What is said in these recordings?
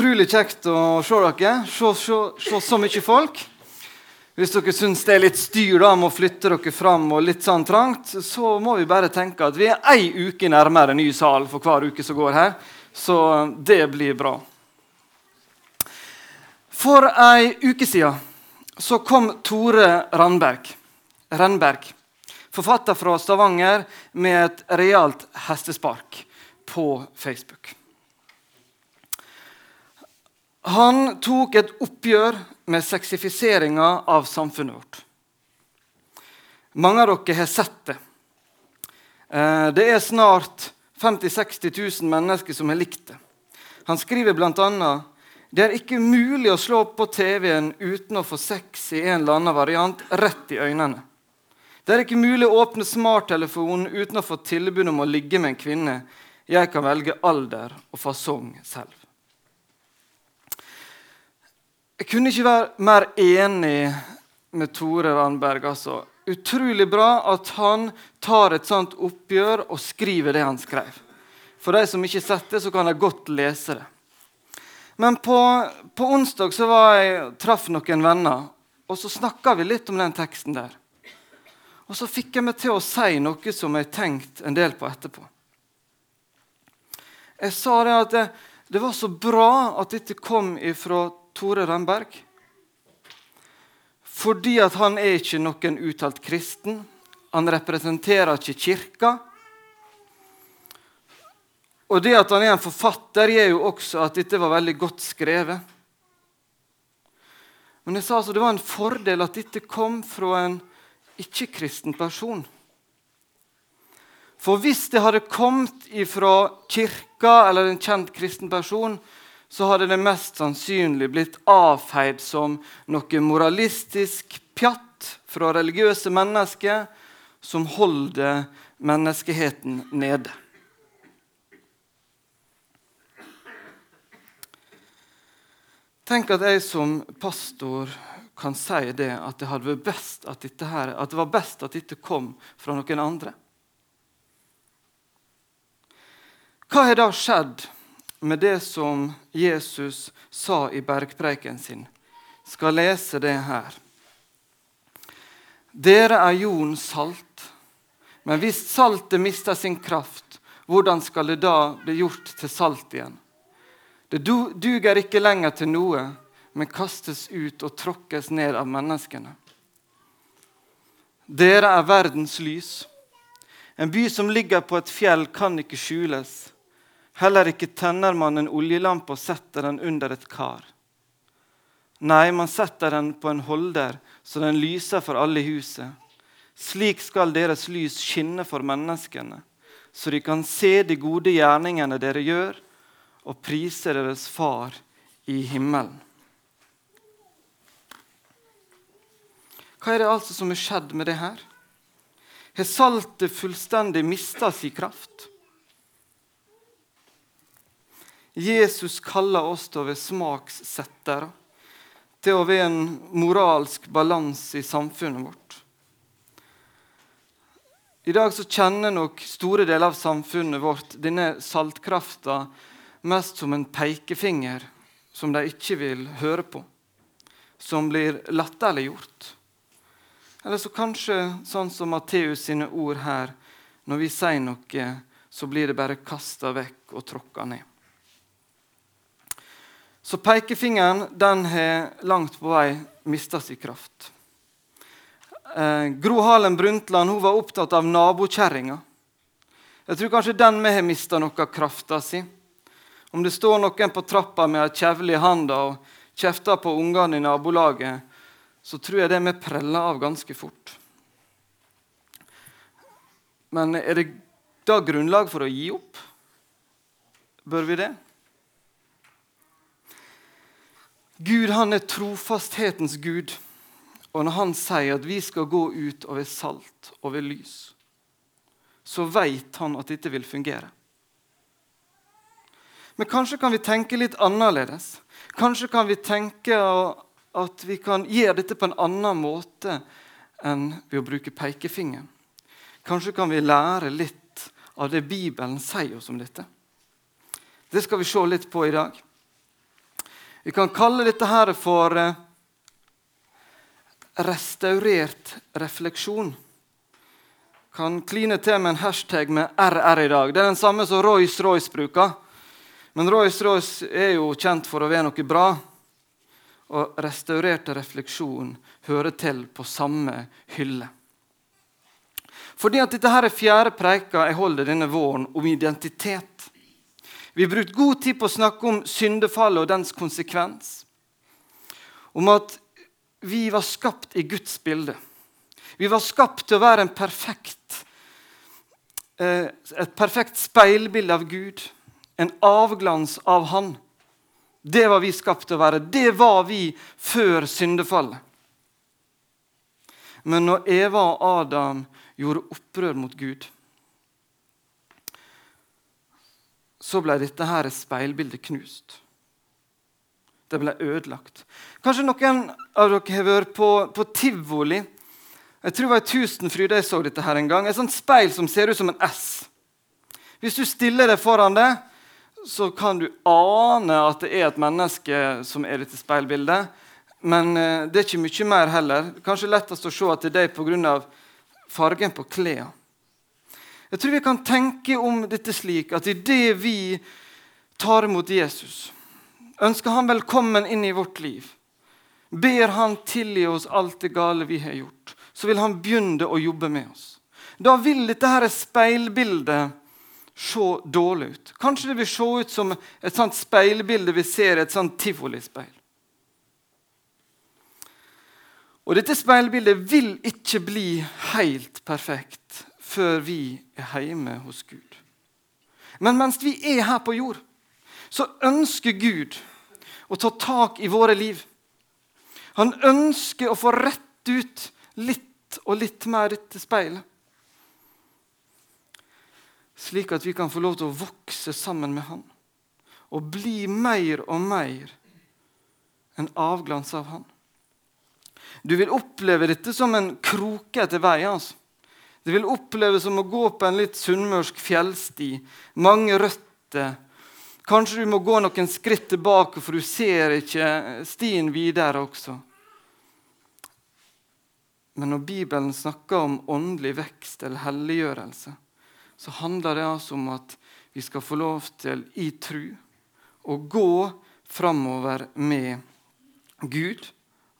Utrolig kjekt å se dere. Se, så mye folk. Hvis dere syns det er litt styr da, med å flytte dere fram og litt sånn trangt, så må vi bare tenke at vi er ei uke nærmere ny sal for hver uke som går her. Så det blir bra. For ei uke siden så kom Tore Randberg, Rennberg, forfatter fra Stavanger, med et realt hestespark på Facebook. Han tok et oppgjør med sexifiseringa av samfunnet vårt. Mange av dere har sett det. Eh, det er snart 50 000-60 000 mennesker som har likt det. Han skriver bl.a.: Det er ikke mulig å slå på TV-en uten å få sex i en eller annen variant rett i øynene. Det er ikke mulig å åpne smarttelefonen uten å få tilbud om å ligge med en kvinne. Jeg kan velge alder og fasong selv. Jeg kunne ikke være mer enig med Tore Randberg. Altså. Utrolig bra at han tar et sånt oppgjør og skriver det han skrev. For de som ikke har sett det, så kan de godt lese det. Men på, på onsdag så var jeg, traff noen venner, og så snakka vi litt om den teksten der. Og så fikk jeg meg til å si noe som jeg tenkte en del på etterpå. Jeg sa det at det, det var så bra at dette kom ifra Tore Rønberg. Fordi at han er ikke noen uttalt kristen. Han representerer ikke kirka. Og det at han er en forfatter, gjør jo også at dette var veldig godt skrevet. Men jeg sa altså det var en fordel at dette kom fra en ikke-kristen person. For hvis det hadde kommet fra kirka eller en kjent kristen person, så hadde det mest sannsynlig blitt avfeid som noe moralistisk pjatt fra religiøse mennesker som holder menneskeheten nede. Tenk at jeg som pastor kan si det at det, hadde vært best at, her, at det var best at dette kom fra noen andre. Hva har da skjedd? Med det som Jesus sa i bergpreiken sin. Skal lese det her. Dere er jordens salt. Men hvis saltet mister sin kraft, hvordan skal det da bli gjort til salt igjen? Det duger ikke lenger til noe, men kastes ut og tråkkes ned av menneskene. Dere er verdens lys. En by som ligger på et fjell, kan ikke skjules. Heller ikke tenner man en oljelampe og setter den under et kar. Nei, man setter den på en holder, så den lyser for alle i huset. Slik skal deres lys skinne for menneskene, så de kan se de gode gjerningene dere gjør, og prise deres Far i himmelen. Hva er det altså som har skjedd med det her? Har saltet fullstendig mista sin kraft? Jesus kaller oss til å være smakssettere, til å være en moralsk balanse i samfunnet vårt. I dag så kjenner nok store deler av samfunnet vårt denne saltkrafta mest som en pekefinger som de ikke vil høre på, som blir latterliggjort. Eller så kanskje sånn som Matteus sine ord her. Når vi sier noe, så blir det bare kasta vekk og tråkka ned. Så pekefingeren den har langt på vei mista sin kraft. Eh, Gro Harlem Brundtland hun var opptatt av nabokjerringa. Jeg tror kanskje den vi har mista noe av krafta si. Om det står noen på trappa med ei kjevle i handa og kjefter på ungene i nabolaget, så tror jeg det vi preller av ganske fort. Men er det da grunnlag for å gi opp? Bør vi det? Gud han er trofasthetens gud. Og når han sier at vi skal gå ut og være salt og være lys, så vet han at dette vil fungere. Men kanskje kan vi tenke litt annerledes. Kanskje kan vi tenke at vi kan gjøre dette på en annen måte enn ved å bruke pekefingeren. Kanskje kan vi lære litt av det Bibelen sier oss om dette. Det skal vi se litt på i dag. Vi kan kalle dette her for eh, restaurert refleksjon. Kan kline til med en hashtag med RR i dag. Det er den samme som Royce-Royce bruker. Men Royce-Royce er jo kjent for å være noe bra. Og restaurert refleksjon hører til på samme hylle. Fordi at dette her er fjerde preika jeg holder denne våren om identitet. Vi har brukt god tid på å snakke om syndefallet og dens konsekvens. Om at vi var skapt i Guds bilde. Vi var skapt til å være perfekt, eh, et perfekt speilbilde av Gud. En avglans av Han. Det var vi skapt til å være. Det var vi før syndefallet. Men når Eva og Adam gjorde opprør mot Gud, så ble dette her speilbildet knust. Det ble ødelagt. Kanskje noen av dere har vært på, på tivoli. Jeg tror det var i Tusenfryd jeg så dette her en gang. Et sånt speil som ser ut som en S. Hvis du stiller deg foran det, så kan du ane at det er et menneske som er dette speilbildet. Men eh, det er ikke mye mer heller. Kanskje lettest å se at det er deg pga. fargen på klærne. Jeg tror vi kan tenke om dette slik at idet vi tar imot Jesus, ønsker han velkommen inn i vårt liv, ber han tilgi oss alt det gale vi har gjort, så vil han begynne å jobbe med oss. Da vil dette her speilbildet se dårlig ut. Kanskje det vil se ut som et sånt speilbilde vi ser i et sånt tivolispeil. Og Dette speilbildet vil ikke bli helt perfekt før vi er hjemme hos Gud. Men mens vi er her på jord, så ønsker Gud å ta tak i våre liv. Han ønsker å få rett ut litt og litt mer dette speilet. Slik at vi kan få lov til å vokse sammen med Han og bli mer og mer en avglans av Han. Du vil oppleve dette som en kroke etter vei. altså. Det vil oppleves som å gå på en litt sunnmørsk fjellsti. Mange røtter. Kanskje du må gå noen skritt tilbake, for du ser ikke stien videre også. Men når Bibelen snakker om åndelig vekst eller helliggjørelse, så handler det altså om at vi skal få lov til, i tru, å gå framover med Gud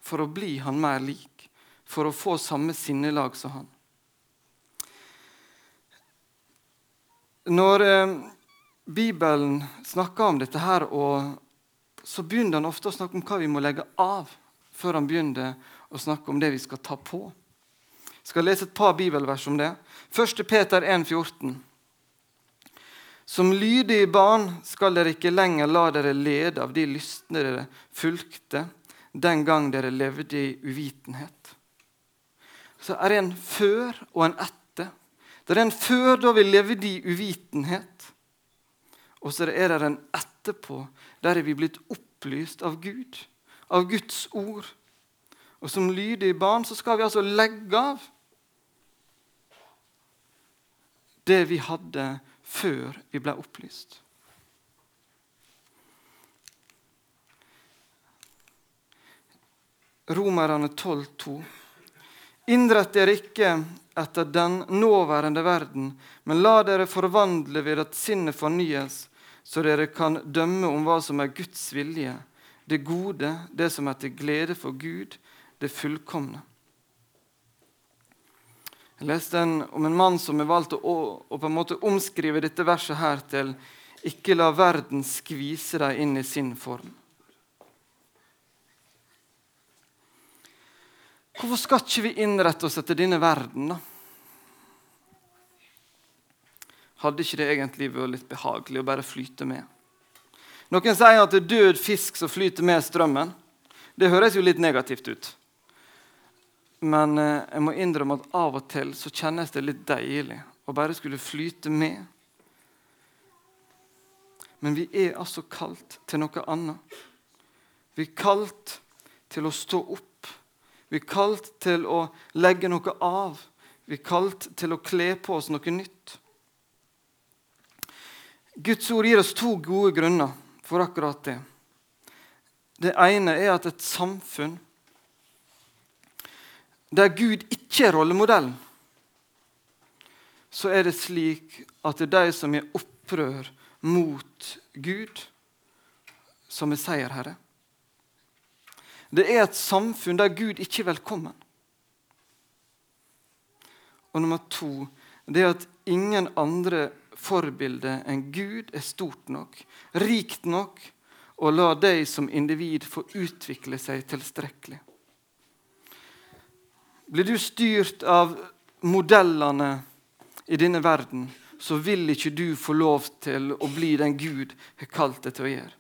for å bli han mer lik, for å få samme sinnelag som han. Når eh, Bibelen snakker om dette, her, så begynner han ofte å snakke om hva vi må legge av, før han begynner å snakke om det vi skal ta på. Jeg skal lese et par bibelvers om det. 1. Peter 1, 14. Som lydige barn skal dere ikke lenger la dere lede av de lystne dere fulgte den gang dere levde i uvitenhet. Så er det en før og en etter det er en før da vi levde i uvitenhet, og så er det en etterpå der er vi blitt opplyst av Gud, av Guds ord. Og som lydige barn så skal vi altså legge av det vi hadde før vi ble opplyst. Romerne 12,2. Innrett dere ikke etter den nåværende verden, men la dere forvandle ved at sinnet fornyes, så dere kan dømme om hva som er Guds vilje, det gode, det som er til glede for Gud, det fullkomne. Jeg leste en, om en mann som har valgt å, å, på en måte omskrive dette verset her til 'ikke la verden skvise deg inn i sin form'. Hvorfor skal ikke vi innrette oss etter denne verden, da? Hadde ikke det egentlig vært litt behagelig å bare flyte med? Noen sier at det er død fisk som flyter med strømmen. Det høres jo litt negativt ut. Men eh, jeg må innrømme at av og til så kjennes det litt deilig å bare skulle flyte med. Men vi er altså kalt til noe annet. Vi er kalt til å stå opp vi er kalt til å legge noe av. Vi er kalt til å kle på oss noe nytt. Guds ord gir oss to gode grunner for akkurat det. Det ene er at et samfunn der Gud ikke er rollemodellen, så er det slik at det er de som gjør opprør mot Gud, som er seierherre. Det er et samfunn der Gud ikke er velkommen. Og nummer to det er at ingen andre forbilder enn Gud er stort nok, rikt nok, og la deg som individ få utvikle seg tilstrekkelig. Blir du styrt av modellene i denne verden, så vil ikke du få lov til å bli den Gud har kalt deg til å gjøre.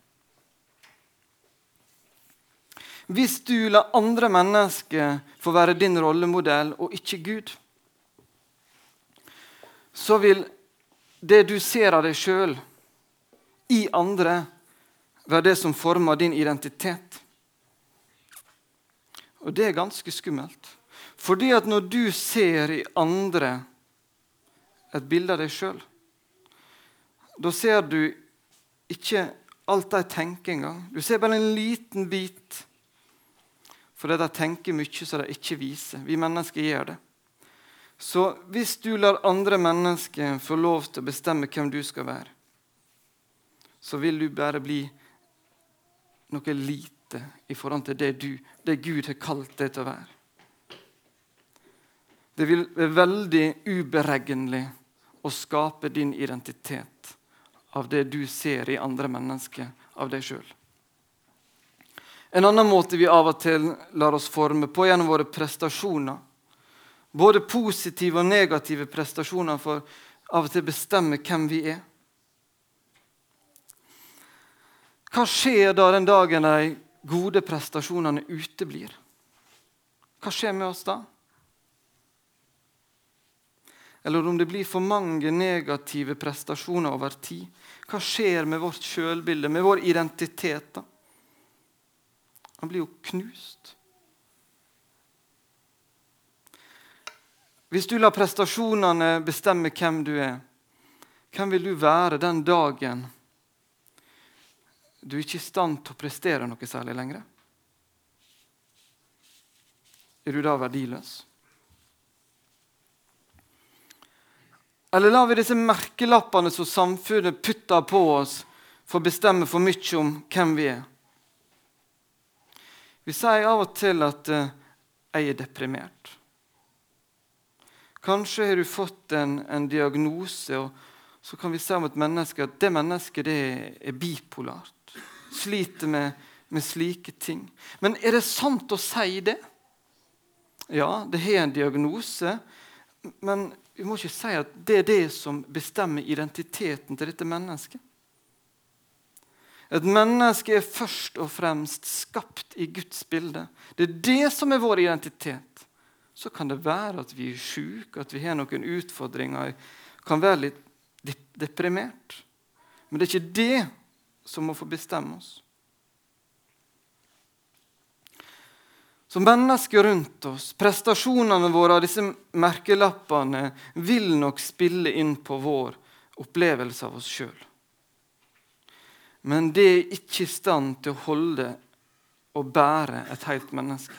Hvis du lar andre mennesker få være din rollemodell og ikke Gud, så vil det du ser av deg sjøl i andre, være det som former din identitet. Og det er ganske skummelt. Fordi at når du ser i andre et bilde av deg sjøl, da ser du ikke alt de tenker engang. Du ser bare en liten bit. Fordi de tenker mye som de ikke viser. Vi mennesker gjør det. Så hvis du lar andre mennesker få lov til å bestemme hvem du skal være, så vil du bare bli noe lite i forhold til det, du, det Gud har kalt deg til å være. Det vil være veldig uberegnelig å skape din identitet av det du ser i andre mennesker, av deg sjøl. En annen måte vi av og til lar oss forme på gjennom våre prestasjoner, både positive og negative prestasjoner for av og til bestemme hvem vi er. Hva skjer da den dagen de gode prestasjonene uteblir? Hva skjer med oss da? Eller om det blir for mange negative prestasjoner over tid. Hva skjer med vårt sjølbilde, med vår identitet? da? Han blir jo knust. Hvis du lar prestasjonene bestemme hvem du er, hvem vil du være den dagen du er ikke er i stand til å prestere noe særlig lenger? Er du da verdiløs? Eller lar vi disse merkelappene som samfunnet putter på oss, få bestemme for mye om hvem vi er? Vi sier av og til at uh, 'jeg er deprimert'. Kanskje har du fått en, en, diagnose, og så kan vi si om et menneske at det mennesket det er bipolart. Sliter med, med slike ting. Men er det sant å si det? Ja, det har en diagnose, men vi må ikke si at det er det som bestemmer identiteten til dette mennesket. Et menneske er først og fremst skapt i Guds bilde. Det er det som er vår identitet så kan det være at vi er syke, at vi har noen utfordringer, kan være litt deprimert. Men det er ikke det som må få bestemme oss. Som mennesker rundt oss, prestasjonene våre av disse merkelappene vil nok spille inn på vår opplevelse av oss sjøl. Men det er ikke i stand til å holde og bære et helt menneske.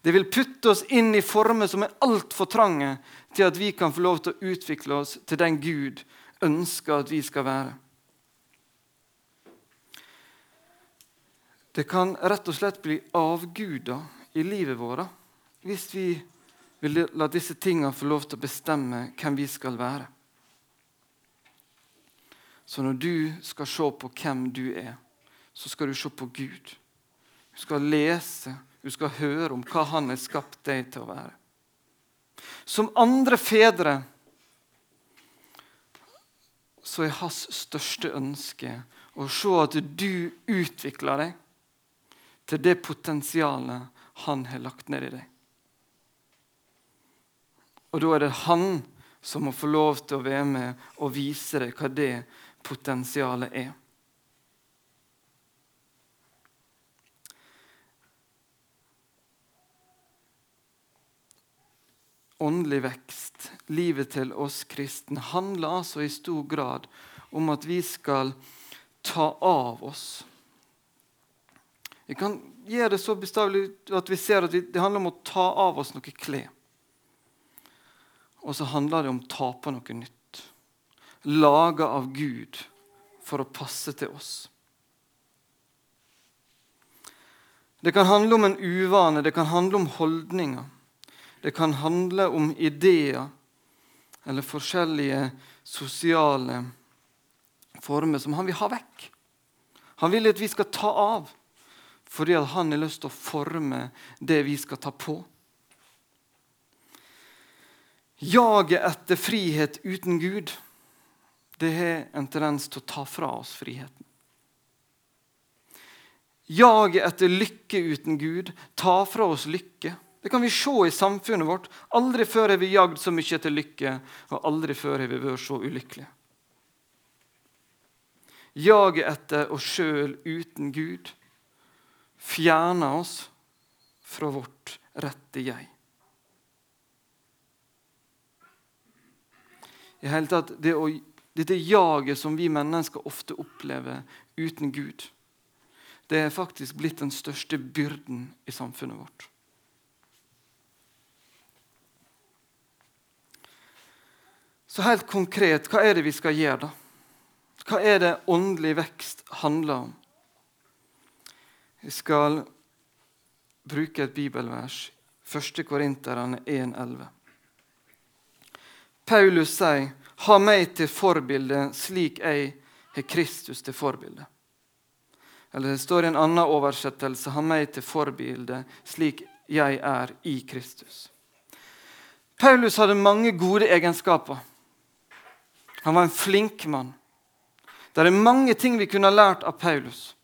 Det vil putte oss inn i former som er altfor trange til at vi kan få lov til å utvikle oss til den Gud ønsker at vi skal være. Det kan rett og slett bli avguder i livet vårt hvis vi vil la disse tingene få lov til å bestemme hvem vi skal være. Så når du skal se på hvem du er, så skal du se på Gud. Du skal lese du skal høre om hva han har skapt deg til å være. Som andre fedre så er hans største ønske å se at du utvikler deg til det potensialet han har lagt ned i deg. Og da er det han som må få lov til å være med og vise deg hva det potensialet er. åndelig vekst, livet til oss kristne, handler altså i stor grad om at vi skal ta av oss Vi kan gjøre det så bestavelig at vi ser at det handler om å ta av oss noe klær. Og så handler det om å ta på noe nytt. Laga av Gud for å passe til oss. Det kan handle om en uvane, det kan handle om holdninger. Det kan handle om ideer eller forskjellige sosiale former som han vil ha vekk. Han vil at vi skal ta av, fordi han har lyst til å forme det vi skal ta på. Jaget etter frihet uten Gud det har en tendens til å ta fra oss friheten. Jaget etter lykke uten Gud tar fra oss lykke. Det kan vi se i samfunnet vårt. Aldri før har vi jagd så mye etter lykke, og aldri før har vi vært så ulykkelige. Jaget etter oss sjøl uten Gud fjerner oss fra vårt rette jeg. I hele tatt, det å, Dette jaget som vi mennesker ofte opplever uten Gud, det er faktisk blitt den største byrden i samfunnet vårt. Så helt konkret, hva er det vi skal gjøre, da? Hva er det åndelig vekst handler om? Vi skal bruke et bibelvers, 1. Korinterne 1,11. Paulus sier, 'Ha meg til forbilde slik jeg har Kristus til forbilde'. Eller det står i en annen oversettelse 'Ha meg til forbilde slik jeg er i Kristus'. Paulus hadde mange gode egenskaper. Han var en flink mann. Det er mange ting vi kunne ha lært av Paulus.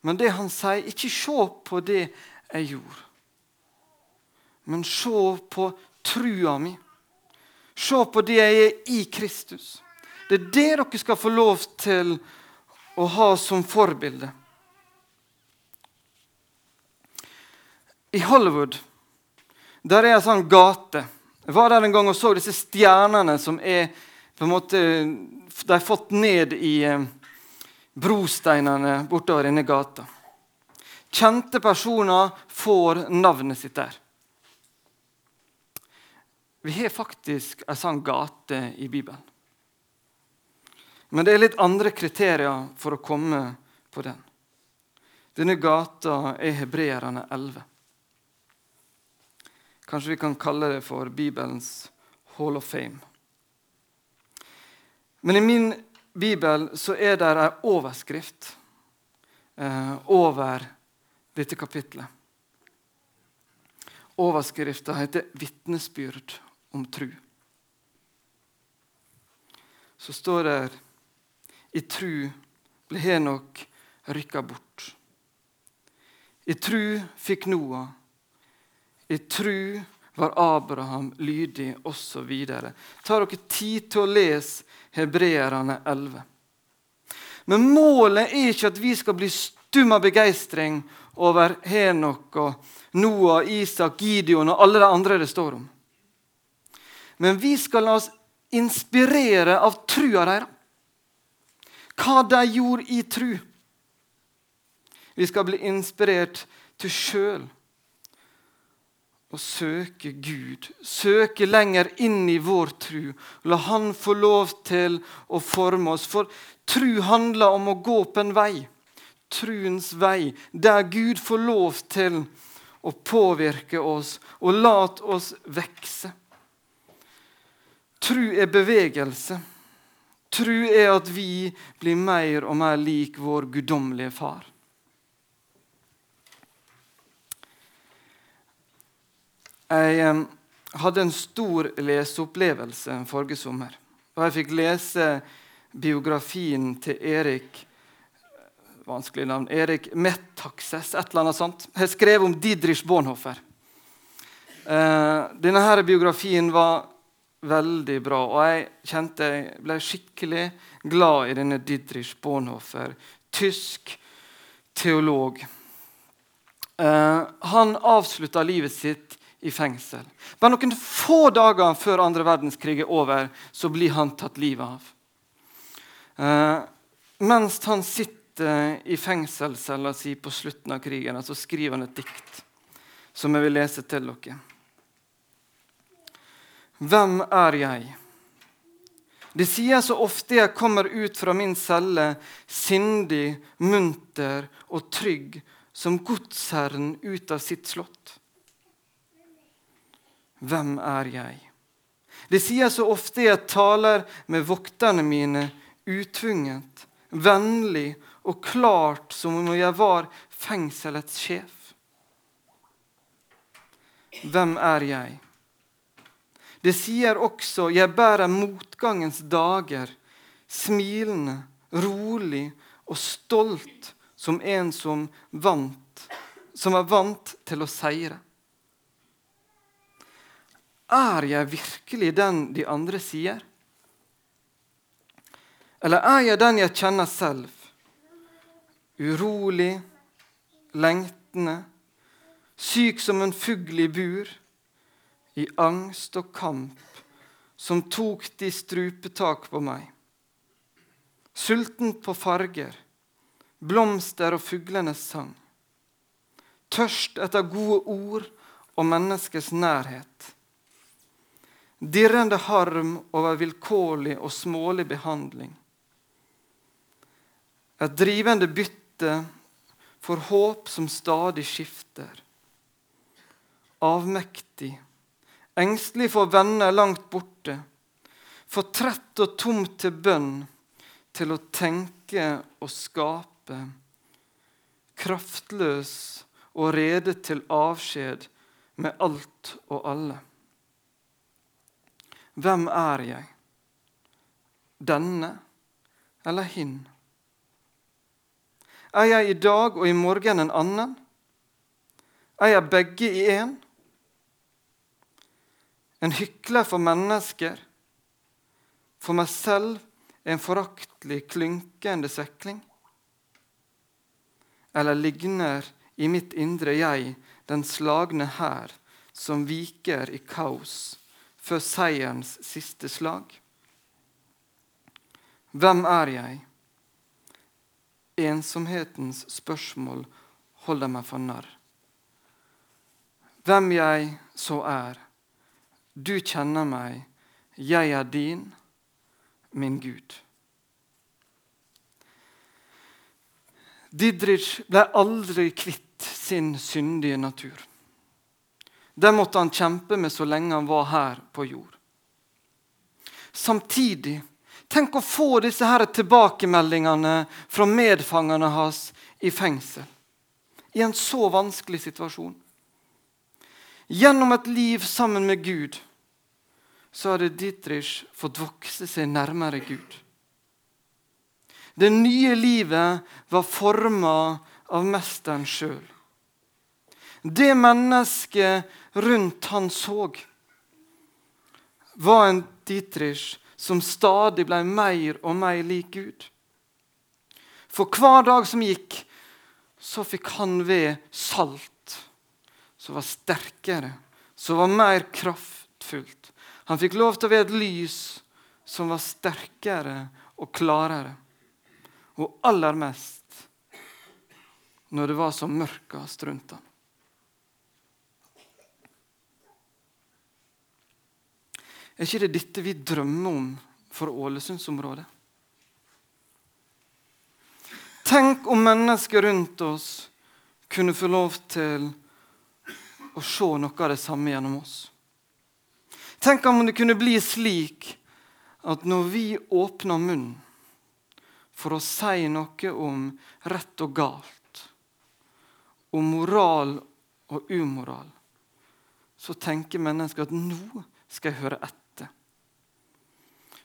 Men det han sier, ikke se på det jeg gjorde, men se på trua mi. Se på det jeg er i Kristus. Det er det dere skal få lov til å ha som forbilde. I Hollywood der er en sånn gate. Jeg var der en gang og så disse stjernene som er på en måte, De er fått ned i eh, brosteinene bortover denne gata. Kjente personer får navnet sitt der. Vi har faktisk en sånn gate i Bibelen. Men det er litt andre kriterier for å komme på den. Denne gata er Hebreerne 11. Kanskje vi kan kalle det for Bibelens Hall of Fame. Men i min bibel så er det en overskrift eh, over dette kapitlet. Overskrifta heter 'Vitnesbyrd om tru'. Så står det i tru ble Henok rykka bort. I tru fikk Noah. I tru var Abraham lydig, osv. Ta dere tid til å lese Hebreerne 11. Men målet er ikke at vi skal bli stum av begeistring over Henok og Noah, Isak, Gideon og alle de andre det står om. Men vi skal la oss inspirere av trua deres hva de gjorde i tru. Vi skal bli inspirert til sjøl å søke Gud, søke lenger inn i vår tru. La Han få lov til å forme oss. For tru handler om å gå på en vei. Truens vei, der Gud får lov til å påvirke oss og la oss vekse. Tru er bevegelse. Tru er at vi blir mer og mer lik vår guddommelige far. Jeg hadde en stor leseopplevelse forrige sommer. Og jeg fikk lese biografien til Erik vanskelig navn, Erik Metaxes, et eller annet sånt. Jeg skrev om Didrich Bonhoeffer. Eh, denne her biografien var veldig bra. Og jeg kjente jeg ble skikkelig glad i denne Didrich Bonhoeffer, tysk teolog. Uh, han avslutta livet sitt i fengsel. Bare noen få dager før andre verdenskrig er over, så blir han tatt livet av. Uh, mens han sitter i fengselscella si på slutten av krigen, så skriver han et dikt som jeg vil lese til dere. Hvem er jeg? Det sier så ofte jeg kommer ut fra min celle sindig, munter og trygg som godsherren ut av sitt slott. Hvem er jeg? Det sier så ofte jeg taler med vokterne mine utvunget, vennlig og klart som om jeg var fengselets sjef. Hvem er jeg? Det sier også 'jeg bærer motgangens dager', smilende, rolig og stolt som en som vant, som er vant til å seire. Er jeg virkelig den de andre sier? Eller er jeg den jeg kjenner selv? Urolig, lengtende, syk som en fugl i bur, i angst og kamp, som tok de strupetak på meg. Sulten på farger, blomster og fuglenes sang. Tørst etter gode ord og menneskets nærhet. Dirrende harm over vilkårlig og smålig behandling. Et drivende bytte for håp som stadig skifter. Avmektig, engstelig for venner langt borte. For trett og tomt til bønn, til å tenke og skape. Kraftløs og rede til avskjed med alt og alle. Hvem er jeg? Denne eller hin? Er jeg i dag og i morgen en annen? Er jeg begge i én? En hykler for mennesker, for meg selv en foraktelig, klynkende sekling? Eller ligner i mitt indre jeg den slagne hær som viker i kaos før seierens siste slag? Hvem er jeg? ensomhetens spørsmål holder meg for narr. Hvem jeg så er, du kjenner meg, jeg er din, min Gud. Didrich ble aldri kvitt sin syndige natur. Den måtte han kjempe med så lenge han var her på jord. Samtidig Tenk å få disse her tilbakemeldingene fra medfangene hans i fengsel. I en så vanskelig situasjon. Gjennom et liv sammen med Gud så hadde Dietrich fått vokse seg nærmere Gud. Det nye livet var forma av mesteren sjøl. Det mennesket rundt han så, var en Dietrich som stadig ble mer og mer lik Gud. For hver dag som gikk, så fikk han ved salt som var sterkere, som var mer kraftfullt. Han fikk lov til å være et lys som var sterkere og klarere. Og aller mest når det var som mørkest rundt ham. Er ikke det dette vi drømmer om for Ålesundsområdet? Tenk om mennesker rundt oss kunne få lov til å se noe av det samme gjennom oss. Tenk om det kunne bli slik at når vi åpner munnen for å si noe om rett og galt, om moral og umoral, så tenker mennesker at nå skal jeg høre etter.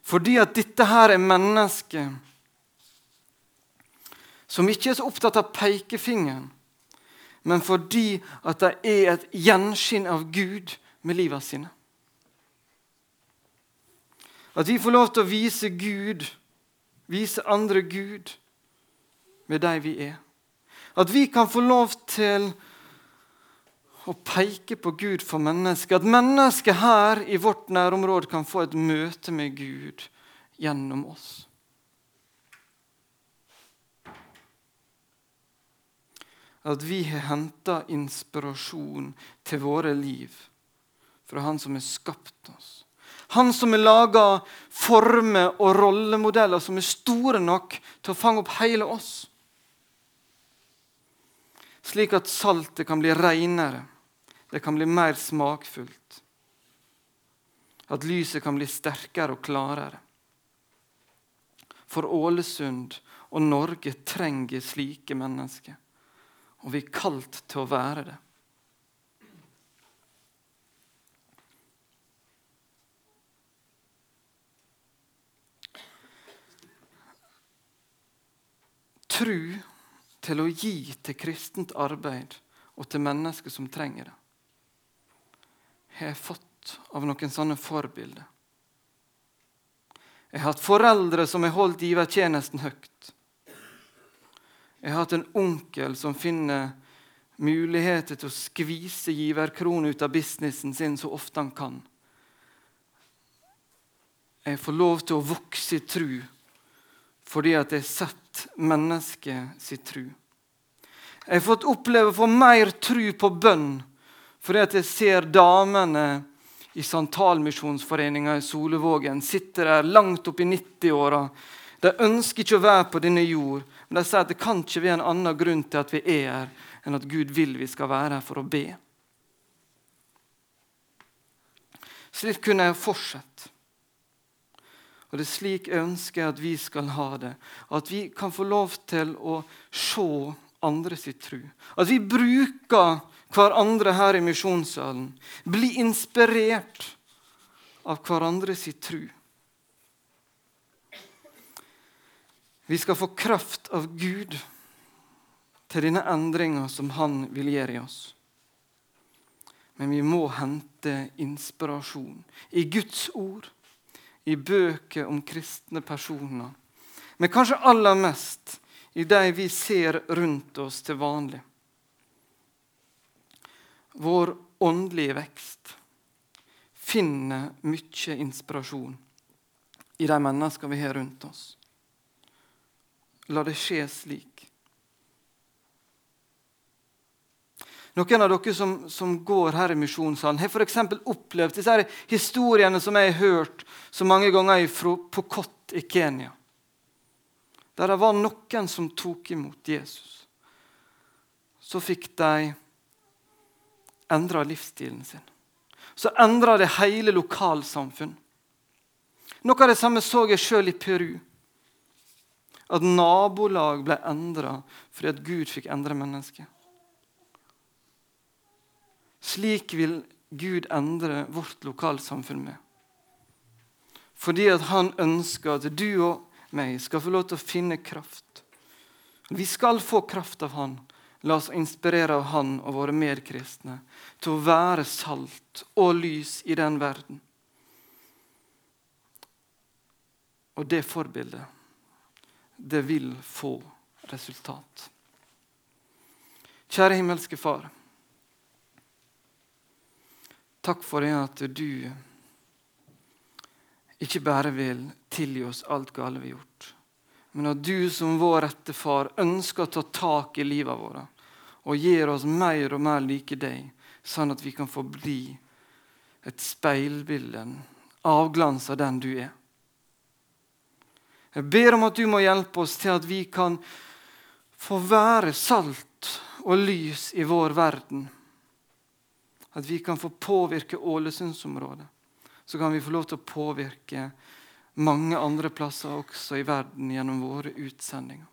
Fordi at dette her er mennesker som ikke er så opptatt av pekefingeren, men fordi at de er et gjenskinn av Gud med livet sine. At vi får lov til å vise Gud, vise andre Gud med de vi er. At vi kan få lov til å peke på Gud for mennesket. At mennesket her i vårt nærområde kan få et møte med Gud gjennom oss. At vi har henta inspirasjon til våre liv fra Han som har skapt oss. Han som har laga former og rollemodeller som er store nok til å fange opp hele oss. Slik at saltet kan bli reinere, det kan bli mer smakfullt. At lyset kan bli sterkere og klarere. For Ålesund og Norge trenger slike mennesker. Og vi er kalt til å være det. Tru til å gi til kristent arbeid og til mennesker som trenger det, har jeg fått av noen sånne forbilder. Jeg har hatt foreldre som har holdt givertjenesten høyt. Jeg har hatt en onkel som finner muligheter til å skvise giverkroner ut av businessen sin så ofte han kan. Jeg får lov til å vokse i tru fordi at jeg har sett mennesket sin tru. Jeg har fått oppleve å få mer tru på bønn fordi at jeg ser damene i Santalmisjonsforeninga i Solevågen sitter der langt opp i 90-åra. De ønsker ikke å være på denne jord, men de sier at det kan ikke være en annen grunn til at vi er her, enn at Gud vil vi skal være her for å be. Slik kunne jeg fortsette. Og det er slik jeg ønsker at vi skal ha det. At vi kan få lov til å se andre sitt tru. At vi bruker hverandre her i misjonssalen. Bli inspirert av hverandre sitt tru. Vi skal få kraft av Gud til denne endringa som Han vil gjøre i oss. Men vi må hente inspirasjon i Guds ord, i bøker om kristne personer. Men kanskje aller mest i de vi ser rundt oss til vanlig. Vår åndelige vekst finner mye inspirasjon i de menneskene vi har rundt oss. La det skje slik. Noen av dere som, som går her i misjonssalen, har f.eks. opplevd disse historiene som jeg har hørt så mange ganger fra Pokot i Kenya. Der det var noen som tok imot Jesus. Så fikk de endra livsstilen sin. Så endra det hele lokalsamfunn. Noe av det samme så jeg sjøl i Peru. At nabolag ble endra fordi at Gud fikk endre mennesket. Slik vil Gud endre vårt lokalsamfunn med. Fordi at han ønsker at du og meg skal få lov til å finne kraft. Vi skal få kraft av han. La oss inspirere av han og våre medkristne til å være salt og lys i den verden. Og det forbildet det vil få resultat. Kjære himmelske Far. Takk for det at du ikke bare vil tilgi oss alt gale vi har gjort, men at du som vår rette far ønsker å ta tak i livet vårt og gir oss mer og mer like deg, sånn at vi kan få bli et speilbilde, avglans av den du er. Jeg ber om at du må hjelpe oss til at vi kan få være salt og lys i vår verden. At vi kan få påvirke Ålesundsområdet. Så kan vi få lov til å påvirke mange andre plasser også i verden gjennom våre utsendinger.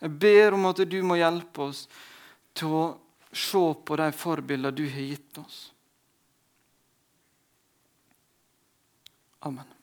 Jeg ber om at du må hjelpe oss til å se på de forbildene du har gitt oss. Amen.